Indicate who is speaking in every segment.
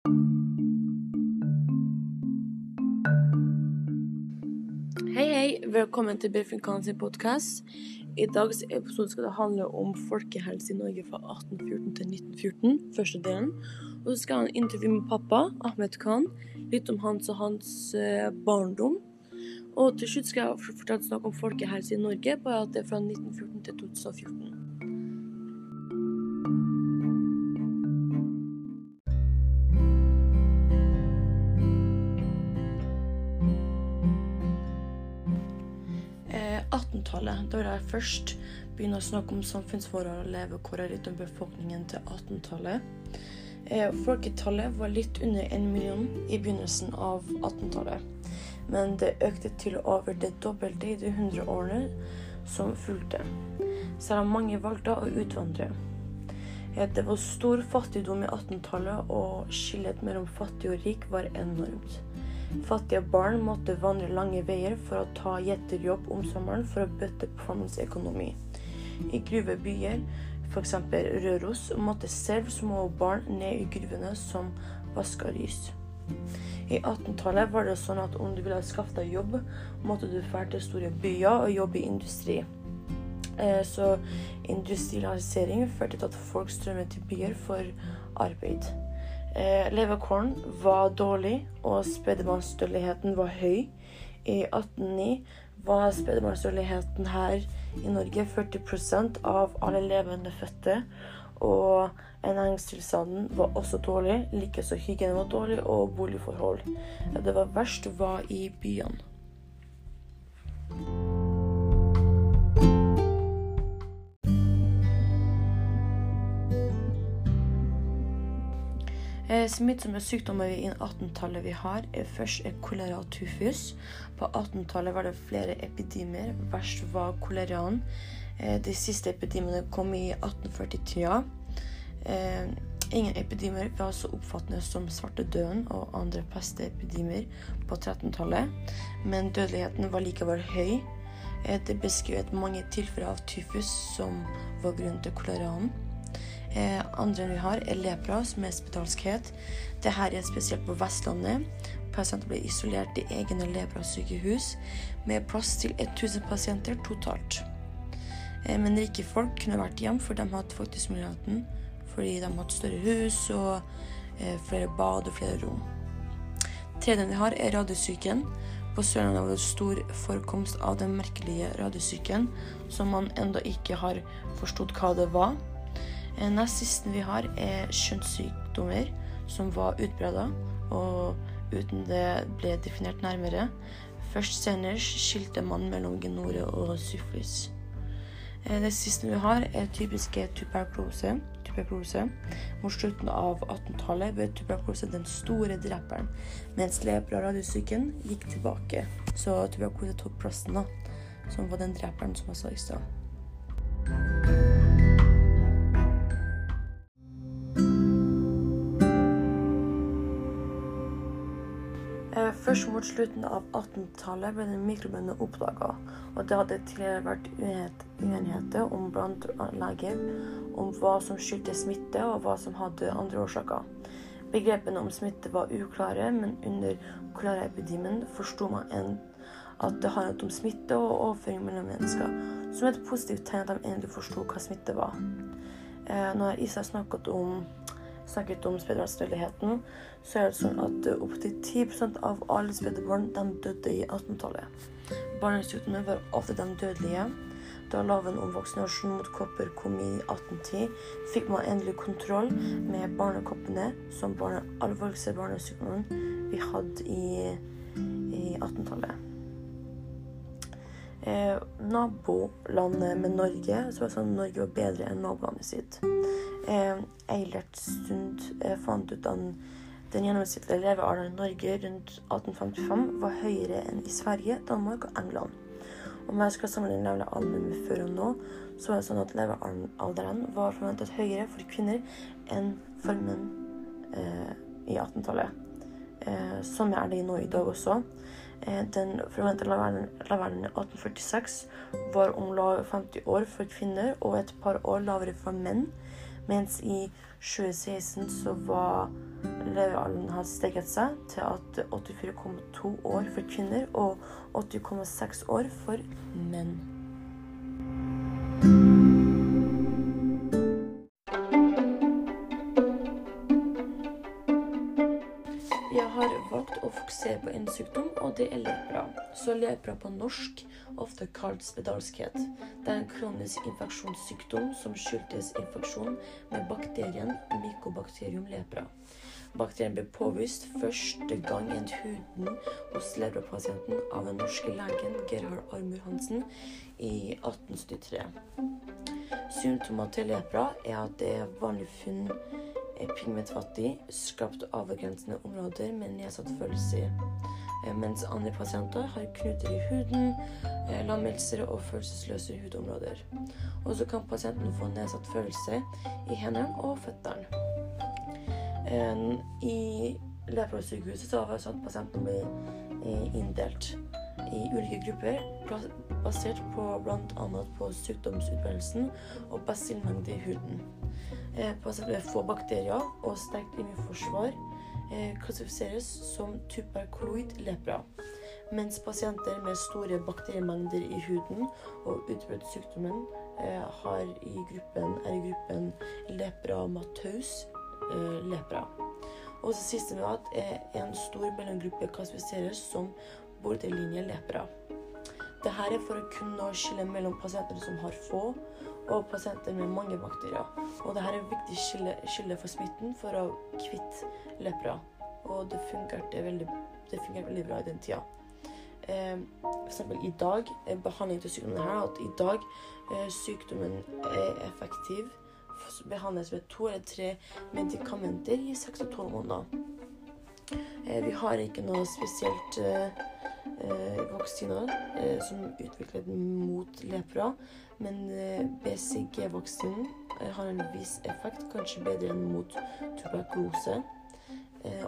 Speaker 1: Hei, hei. Velkommen til Befrikan sin podkast. I dagens episode skal det handle om folkehelse i Norge fra 1814 til 1914, første delen. Og så skal han intervjue med pappa, Ahmed Khan, litt om hans og hans eh, barndom. Og til slutt skal jeg fortelle snakk om folkehelse i Norge, bare at det er fra 1914 til 2014. Da vil jeg først begynne å snakke om samfunnsforhold og levekår litt om befolkningen til 1800-tallet. Eh, folketallet var litt under en million i begynnelsen av 18-tallet. Men det økte til over det dobbelte i de 100 årene som fulgte. Selv om mange valgte å utvandre. Eh, det var stor fattigdom i 18-tallet, og skillet mellom fattig og rik var enormt. Fattige barn måtte vandre lange veier for å ta gjetterjobb om sommeren for å bøtte på familiens økonomi. I gruvebyer, f.eks. Røros, måtte selv små barn ned i gruvene som vaska lys. I 18-tallet var det sånn at om du ville skaffe deg jobb, måtte du dra til store byer og jobbe i industri. Eh, Så industrialisering førte til at folk strømmet til byer for arbeid. Eh, levekåren var dårlig, og spedbarnsdødeligheten var høy. I 1809 var spedbarnsdødeligheten her i Norge 40% av alle levende fødte. Og ernæringstilstanden var også dårlig. Likeså hygiene var dårlig, og boligforhold. Det var verst var i byene. Smittsomme sykdommer i 18-tallet vi har, er først er kolera og tyfus. På 18-tallet var det flere epidemier. Verst var koleraen. Eh, De siste epidemiene kom i 1840-tida. Eh, ingen epidemier var så oppfattende som svartedøden og andre pesteepidemier på 13-tallet, men dødeligheten var likevel høy. Eh, Det beskrev mange tilfeller av tyfus som var grunnen til koleraen. Eh, andre vi har, er lepra, som er spedalskhet. her er spesielt på Vestlandet. Pasienter blir isolert i egne leprasykehus med plass til 1000 pasienter totalt. Eh, men rike folk kunne vært hjem, for de hadde faktisk muligheten. Fordi de hadde større hus og eh, flere bad og flere rom. Tredje vi har, er radiosyken. På Sørlandet var det stor forekomst av den merkelige radiosyken, som man ennå ikke har forstått hva det var. Nest siste vi har, er kjønnssykdommer, som var utbredt, og uten det ble definert nærmere. Først senere skilte man mellom genore og syfilis. Eh, Det siste vi har, er typiske tuberkulose. tuberkulose. Mot slutten av 1800-tallet ble tuberkulose den store dreperen, mens lepra og radiosyken gikk tilbake. Så tuberkulose tok plassen, da, som var den dreperen som jeg sa i stad. Først mot slutten av 1800-tallet ble den mikrobene oppdaga, og det hadde tidligere vært uenigheter om blant leger om hva som skyldtes smitte, og hva som hadde andre årsaker. Begrepene om smitte var uklare, men under koleraepidemien forsto man en, at det handlet om smitte og overføring mellom mennesker, som et positivt tegn at de endelig forsto hva smitte var. Eh, når Isa snakket om snakket om spedbarnsdødeligheten, så er det sånn at eh, opptil 10% av alle spedbarn de døde i 1800-tallet. Barnesykdommer var ofte de dødelige. Da loven om vaksinasjon mot kopper kom i 1810, fikk man endelig kontroll med barnekoppene, som var den alvorligste barnesykdommen vi hadde i, i 1800-tallet. Eh, nabolandet med Norge så var det sånn at Norge var bedre enn nabolandet sitt. Eh, Eilert Sund eh, fant ut at den gjennomsnittlige levealderen i Norge rundt 1855 var høyere enn i Sverige, Danmark og England. Om jeg skal sammenligne levealderen med før og nå, så var det sånn at levealderen var forventet høyere for kvinner enn for menn eh, i 1800-tallet. Eh, som er det nå i dag også. Eh, den forventede levealderen i 1846 var om lag 50 år for kvinner og et par år lavere for menn. Mens i 2016 så var levealderen hadde steget seg til at 84,2 år for kvinner og 80,6 år for menn. Valgt å fokusere på en sykdom, og det er lepra. Så lepra på norsk, ofte kalt spedalskhet, det er en kronisk infeksjonssykdom som skyldtes infeksjon med bakterien Mycobacterium lepra. Bakterien ble påvist første gang i huden hos leprapasienten av den norske legen Gerhard Armur Hansen i 1873. Symptomer til lepra er at det er vanlig funn pigmentfattig, skrapt avgrensende områder med nedsatt følelse, eh, mens andre pasienter har knuter i huden, eh, lammelser og følelsesløse hudområder. Og så kan pasienten få nedsatt følelse i hendene og føttene. Eh, I leprosykehuset så var det sånn at pasienten ble inndelt i ulike grupper basert på bl.a. på sykdomsutbredelsen og basillmengde i huden. Eh, med få bakterier og sterkt immunforsvar eh, klassifiseres som tuberkuloid lepra. Mens pasienter med store bakteriemengder i huden og utbrudd sykdommen eh, har i gruppen, er i gruppen lepra mataus lepra. Og så siste med at en stor mellomgruppe klassifiseres som borderlinje lepra. Dette er for å kunne skille mellom pasienter som har få, og pasienter med mange bakterier. Og dette er et viktig skille, for smitten for å kvitte lepra. Og det fungerte veldig, det fungerte veldig bra i den tida. Eh, eksempel i dag, behandling til sykdommen her, at i dag eh, sykdommen er effektiv behandles ved to eller tre medikamenter i seks til tolv måneder. Eh, vi har ikke noe spesielt eh, eh, vaksiner eh, som utviklet mot lepra, men eh, BCG-vaksinen eh, har en viss effekt, kanskje bedre enn mot tuberkulose.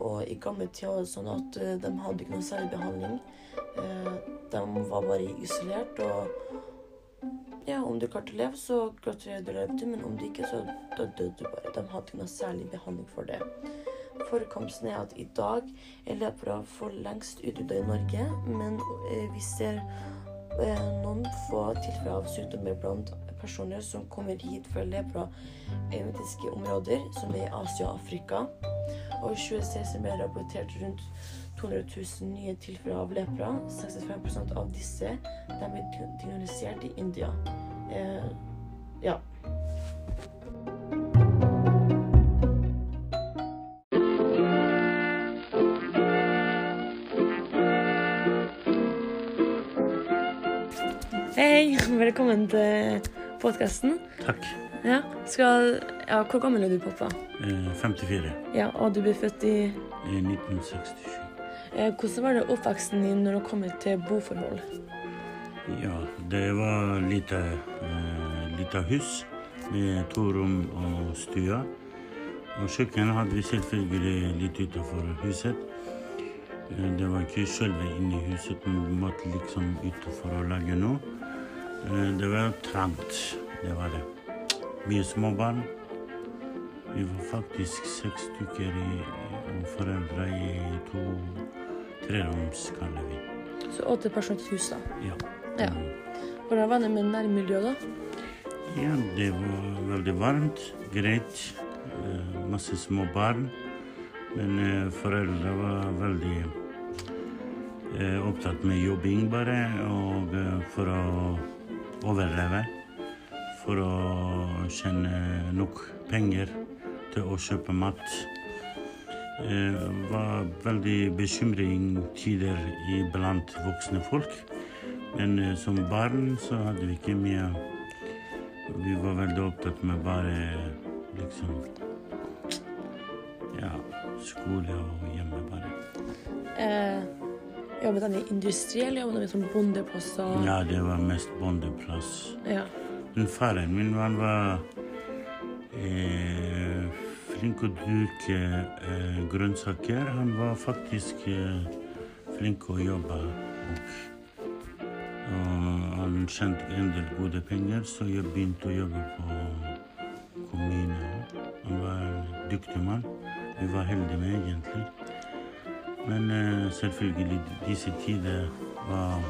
Speaker 1: og i gamle tider var det sånn at de hadde ikke noe særlig behandling. de var bare isolert. og ja, om du klarte å leve, så gratulerer du levde, men om du ikke, så døde du bare. De hadde ikke noe særlig behandling for det. Forekomsten er at i dag er lepra for lengst utrydda i Norge, men eh, vi ser eh, noen få tilfeller av sykdommer blant personer som kommer hit fra lepra-eumetiske områder, som er i Asia og Afrika. Og i 2016 ble det rapportert rundt 200 000 nye tilfeller av lepra. 65% av disse de ble diagnostisert i India. Eh, ja. Hei, velkommen til podkasten.
Speaker 2: Takk.
Speaker 1: Ja, skal, ja, hvor gammel er du, pappa?
Speaker 2: Eh, 54.
Speaker 1: Ja, Og du ble født i
Speaker 2: I 1967.
Speaker 1: eh, Hvordan var det oppveksten din når det kom til boforhold?
Speaker 2: Ja, det var lite, eh, lite hus med to rom og stue. Og kjøkken hadde vi selvfølgelig litt utenfor huset. Eh, det var ikke selve inni huset huset, vi måtte liksom utenfor å lage noe. Eh, det var trangt, det var det. Mye småbarn. Vi var faktisk seks stykker i, og foreldre i to treroms, kaller vi.
Speaker 1: Så åtte personer til hus, da.
Speaker 2: Ja.
Speaker 1: Ja. Hvordan var det med nærmiljøet, da?
Speaker 2: ja, det var veldig varmt, greit. Eh, Masse små barn. Men eh, foreldre var veldig opptatt med jobbing bare, og for å overleve. For å tjene nok penger til å kjøpe mat. Det var veldig bekymringstider iblant voksne folk. Men eh, som barn så hadde vi ikke mye Vi var veldig opptatt med bare liksom Ja, skole og hjemme, bare.
Speaker 1: Eh, jobbet han i industri, eller jobbet han som bondeplass? bondeplasser?
Speaker 2: Ja, det var mest bondeplass.
Speaker 1: Ja.
Speaker 2: Men faren min han var eh, flink å dyrke eh, grønnsaker. Han var faktisk eh, flink å jobbe. Og, og han tjente en del gode penger, så jeg begynte å jobbe på kommunen. Han var en dyktig mann. vi var heldige med, egentlig. Men eh, selvfølgelig, disse tider var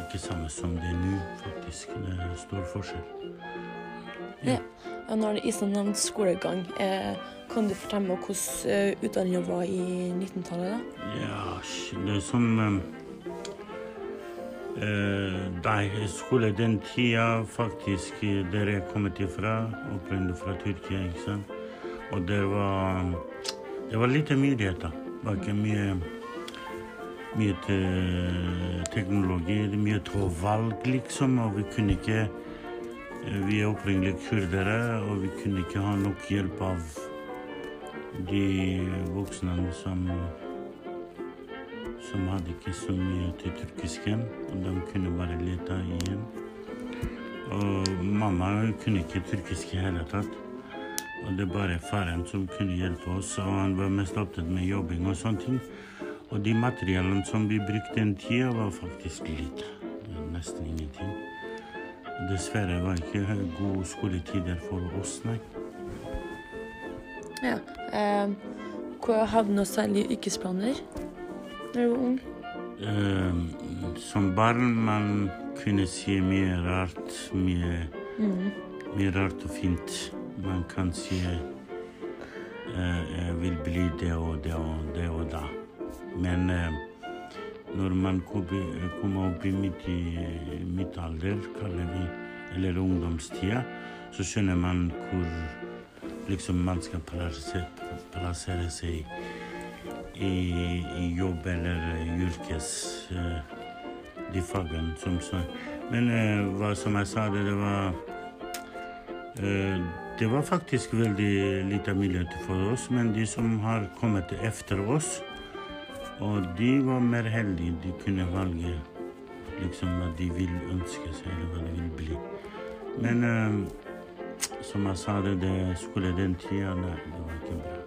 Speaker 2: ikke samme som det er nå, faktisk. Det er stor forskjell.
Speaker 1: Ja. Ja, Når det er nevnt skolegang, eh, kan du fortelle meg hvordan eh, utdanninga var i 19-tallet? da?
Speaker 2: Ja, det er som Nei, eh, skole den tida faktisk der jeg kommet ifra, opprinnelig fra Tyrkia, ikke sant. Og det var Det var lite muligheter. Var ikke mye mye te teknologi, mye til valg, liksom. Og vi kunne ikke eh, Vi er opprinnelig kurdere, og vi kunne ikke ha nok hjelp av de voksne som som hadde ikke så mye til tyrkisken, og de kunne bare lete igjen. Og mamma kunne ikke tyrkisk i hele tatt. Og det er bare faren som kunne hjelpe oss, og han var mest opptatt med jobbing og sånne ting. Og de materialene som vi brukte den tida, var faktisk lite. Nesten ingenting. Dessverre var det ikke gode skoletider for oss, nei.
Speaker 1: Ja. Eh, du noen særlige yrkesplaner da du var ung?
Speaker 2: Eh, som barn man kunne si mye rart, mye,
Speaker 1: mm.
Speaker 2: mye rart og fint. Man kan si jeg vil bli det og det og det og da. Men eh, når man kommer opp i midt, i, mitt alder, kaller vi, eller ungdomstida, så skjønner man hvor liksom man skal plassere, plassere seg i, i jobb eller yrkes de fagene som så. Men hva som jeg sa, det, var Det var faktisk veldig lite muligheter for oss, men de som har kommet etter oss, og de var mer heldige. De kunne valge liksom hva de vil ønske seg, eller hva de vil bli. Men uh, som jeg sa, det, det skulle den tida Nei, det var ikke bra.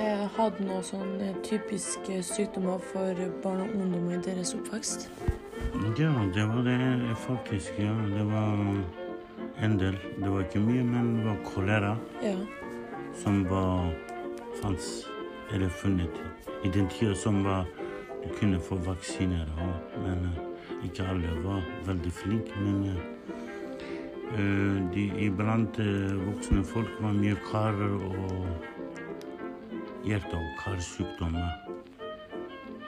Speaker 1: Eh, hadde noen sånne typiske sykdommer for barn og ungdom i deres oppvekst?
Speaker 2: Ja, det var det faktisk. Ja, det var en del. Det var ikke mye, men det var kolera
Speaker 1: Ja.
Speaker 2: som var fantes eller funnet i den tida som var Du kunne få vaksiner men eh, ikke alle var veldig flinke. Men eh, de iblant uh, voksne folk var mye karer og hjerte- og karsykdommer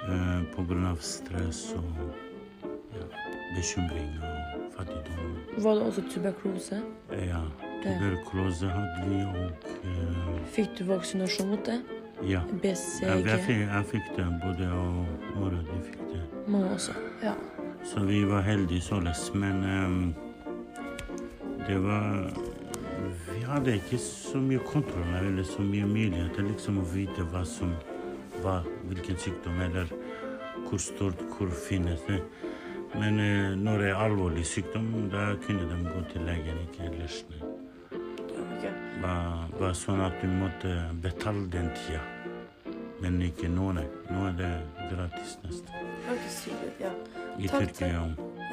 Speaker 2: uh, av stress og ja, bekymring og fattigdom.
Speaker 1: Var det også tuberkulose?
Speaker 2: Ja, tuberkulose hadde vi, og uh...
Speaker 1: Fikk du vaksinasjon mot det?
Speaker 2: ja. Jeg,
Speaker 1: Ja,
Speaker 2: jeg, fikk, jeg fikk det, både og mora de fikk det.
Speaker 1: Mamma også. Ja.
Speaker 2: Så vi var heldige således, men um, det var Vi hadde ikke så mye kontroll eller så mye muligheter liksom å vite hva som var hvilken sykdom, eller hvor stort, hvor finnes det. Men eh, når det er alvorlig sykdom, da kunne de gå til legen, ikke ellers. nei.
Speaker 1: Ok.
Speaker 2: var, var sånn at du måtte betale den tida. Men ikke nå, nei. Nå er det gratis nesten.
Speaker 1: Ja.
Speaker 2: I
Speaker 1: Takk,
Speaker 2: Tyrkia.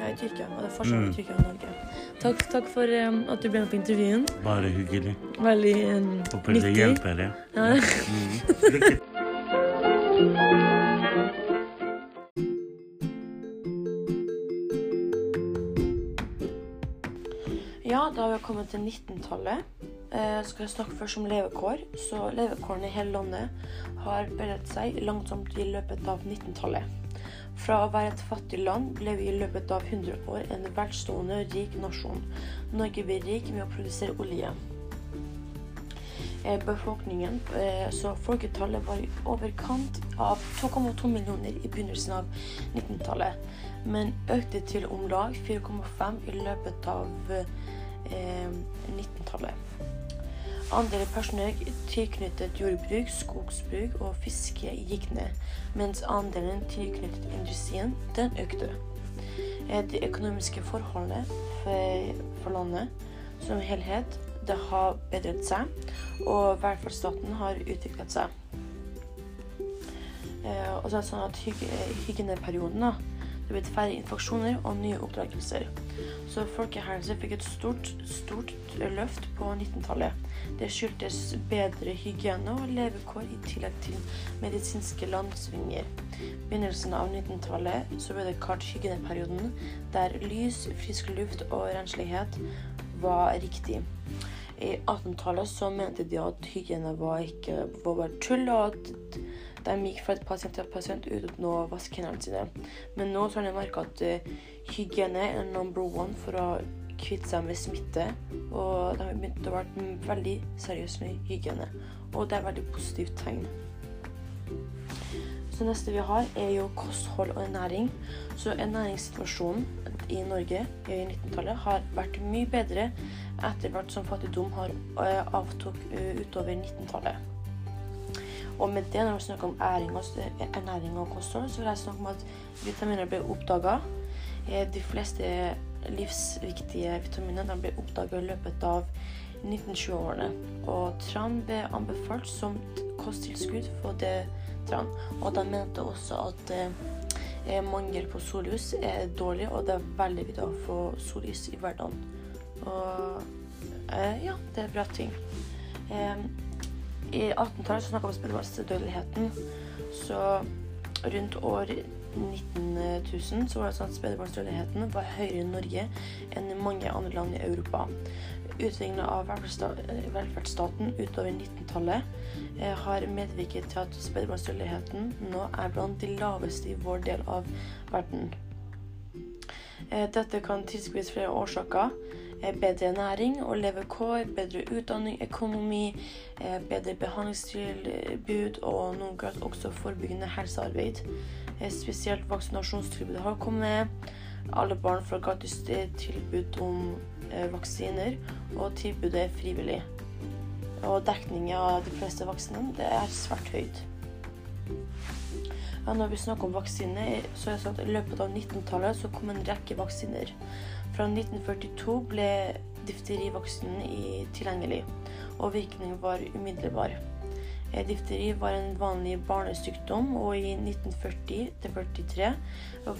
Speaker 1: Ja, i Tyrkia. Og det er forskjell
Speaker 2: Mm.
Speaker 1: Tyrkia og Norge. Takk, takk for um, at du ble med på intervjuen.
Speaker 2: Bare hyggelig.
Speaker 1: Veldig um,
Speaker 2: Håper det
Speaker 1: hjelper,
Speaker 2: hjelper. Ja.
Speaker 1: Ja.
Speaker 2: Mm. Til
Speaker 1: 19-tallet. Eh, skal jeg snakke først om levekår. Så levekårene i hele landet har bedret seg langsomt i løpet av 19-tallet. Fra å være et fattig land ble vi i løpet av 100 år en velstående, rik nasjon. Norge ble rik med å produsere olje. Eh, befolkningen, eh, så folketallet var i overkant av 2,2 millioner i begynnelsen av 1900-tallet, men økte til om lag 4,5 i løpet av eh, 1900-tallet. Andelen personer tilknyttet jordbruk, skogsbruk og fiske gikk ned, mens andelen tilknyttet industrien den økte. Eh, De økonomiske forholdene for, landet som helhet det har bedret seg, og velferdsstaten har utviklet seg. Eh, og så er det sånn at hyg hygieneperioden da, det ble færre infeksjoner og nye oppdragelser. Så folkehelse fikk et stort, stort løft på 19-tallet. Det skyldtes bedre hygiene og levekår i tillegg til medisinske landsvinger. Begynnelsen av 19-tallet så ble det kalt hygieneperioden, der lys, frisk luft og renslighet var riktig. I 1800-tallet så mente de at hygiene var ikke var bare tull, og at de gikk fra pasient til pasient uten å vaske hendene sine. Men nå har de merka at uh, hygiene er number one for å kvitte seg med smitte. Og de har begynt å være veldig seriøse med hygiene. Og det er et veldig positivt tegn. Så neste vi har, er jo kosthold og ernæring. Så ernæringssituasjonen i Norge i 1900-tallet har vært mye bedre etter hvert som fattigdom har eh, avtok eh, utover 1900-tallet. Og med det, når vi snakker om ernæring og kosthold, så vil jeg snakke om at vitaminer ble oppdaga. Eh, de fleste livsviktige vitaminer ble oppdaga i løpet av 1920-årene. Og tran ble anbefalt som kosttilskudd for det tran. Og de mente også at eh, mangel på sollys er dårlig, og det er veldig viktig å få sollys i hverdagen. Og eh, ja, det er bra ting. Eh, i 1800-tallet snakka vi om spedbarnsdødeligheten. Så rundt år 19.000 så var det sånn at spedbarnsdødeligheten var høyere i Norge enn i mange andre land i Europa. Utviklingen av velferdsstaten utover 1900-tallet eh, har medvirket til at spedbarnsdødeligheten nå er blant de laveste i vår del av verden. Eh, dette kan tilskrives flere årsaker. Eh, bedre næring og levekår, bedre utdanning, økonomi, eh, bedre behandlingstilbud og noen grad også forebyggende helsearbeid. Eh, spesielt vaksinasjonstilbudet har kommet. Alle barn får gratis tilbud om vaksiner, og tilbudet er frivillig. Og dekningen av de fleste vaksinene er svært høyt. Ja, når vi snakker om vaksiner, så er det sånn at i løpet av 1900-tallet så kom en rekke vaksiner. Fra 1942 ble difterivaksinen tilgjengelig, og virkningen var umiddelbar. Eh, difteri var en vanlig barnesykdom, og i 1940-43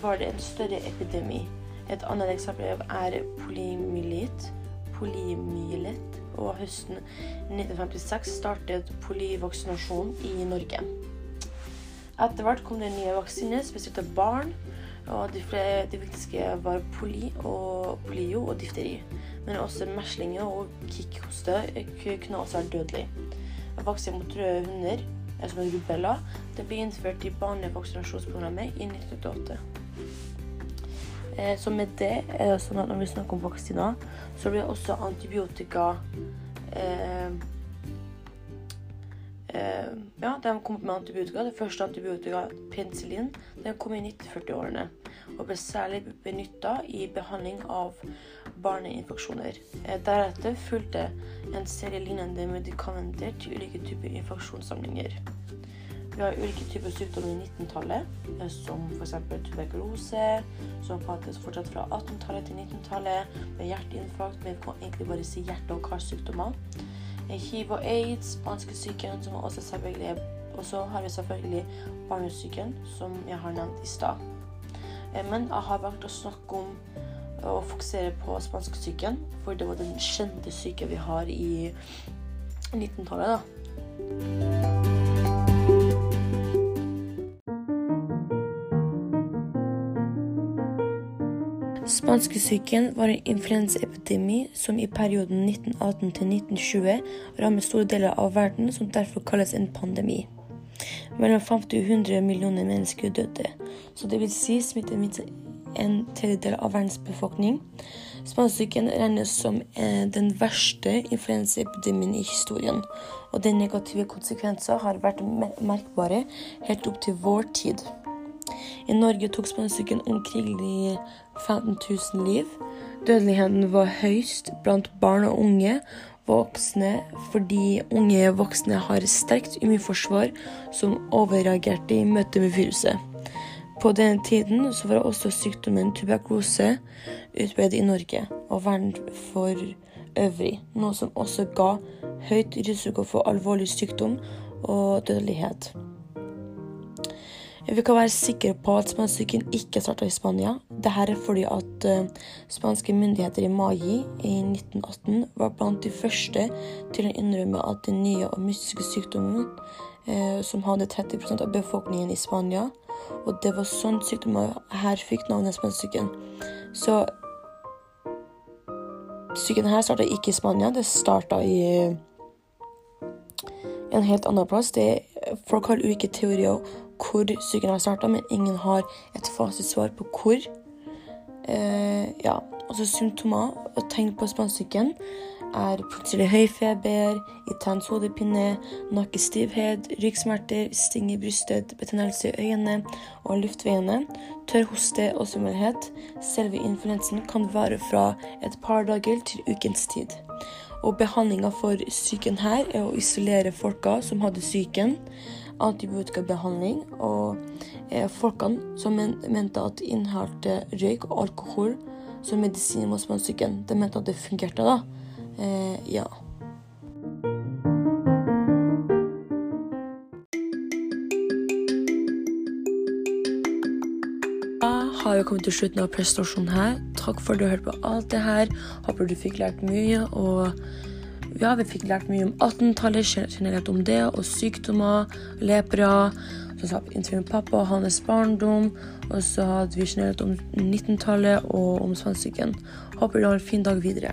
Speaker 1: var det en større epidemi. Et annet eksempel er polymyelitt. polymyelit og høsten 1956 startet polyvaksinasjon i Norge. Etter hvert kom det nye vaksiner, spesielt til barn. Og de, flere, de viktigste var poli og polio og difteri. Men også meslinger og kikkhoste kunne også være dødelig. Vaksine mot røde hunder, som er rubella, det ble innført i barnevaksinasjonsprogrammet i 1988. Eh, så med det er det sånn at når vi snakker om vaksiner, så blir også antibiotika eh, Eh, ja, de kom med antibiotika. Det første antibiotika, penicillin, den kom i 1940-årene og ble særlig benytta i behandling av barneinfeksjoner. Eh, deretter fulgte en serie lignende medikamenter til ulike typer infeksjonssamlinger. Vi har ulike typer sykdommer i 19-tallet, eh, som f.eks. tuberkulose, som faktisk fortsatt fra 1800-tallet til 1900-tallet, med hjerteinfarkt, men vi kan egentlig bare si hjerte- og karsykdommer hiv og aids, spanskesyken, som også selvfølgelig Og så har vi selvfølgelig barnesyken, som jeg har nevnt i stad. Eh, men jeg har valgt å snakke om å fokusere på spanskesyken, for det var den kjente syken vi har i 1900-tallet. da. Spanskesyken var en influensaepidemi som i perioden 1918 til 1920 rammet store deler av verden, som derfor kalles en pandemi. Mellom 50 og 100 millioner mennesker døde, så det vil si smittet minst en tredjedel av verdens befolkning. Spanskesyken regnes som eh, den verste influensaepidemien i historien, og de negative konsekvenser har vært merkbare helt opp til vår tid. I Norge tok spanskesyken omkring 15 000 liv. Dødeligheten var høyst blant barn og unge voksne fordi unge voksne har sterkt immunforsvar som overreagerte i møte med viruset. På denne tiden var også sykdommen tuberkulose utbredt i Norge og verden for øvrig, noe som også ga høyt risiko for alvorlig sykdom og dødelighet. Vi kan være sikre på at spanskesyken ikke starta i Spania. Dette er fordi at uh, spanske myndigheter i mai i 1918 var blant de første til å innrømme at den nye og mystiske sykdommen, uh, som hadde 30% av befolkningen i Spania, og det var sånn sykdommer her fikk navnet spanskesyken. Så syken her starta ikke i Spania, det starta i uh, en helt annen plass. Det, folk har ulike teorier hvor sykdommen har starta, men ingen har et fasitsvar på hvor. Eh, ja, altså Symptomer og tegn på spansyken er plutselig høy feber, intens hodepine, nakkestivhet, ryggsmerter, sting i brystet, betennelse i øynene og luftveiene, tørr hoste og svimmelhet. Selve influensen kan vare fra et par dager til ukens tid. Og behandlinga for psyken her er å isolere folka som hadde syken antibiotikabehandling. Og eh, folkene som men, mente at de innehalte røyk og alkohol som medisin mot spanskesyken, de mente at det fungerte, da. Eh, ja. har vi kommet til slutten av presentasjonen her. Takk for at du har hørt på alt det her. Håper du fikk lært mye. og ja, vi fikk lært mye om 18-tallet, generelt om det, og sykdommer, lepra. Så sa vi intervju med pappa og hans barndom. Og så hadde vi generelt om 19-tallet og om svansyken. Håper du har en fin dag videre.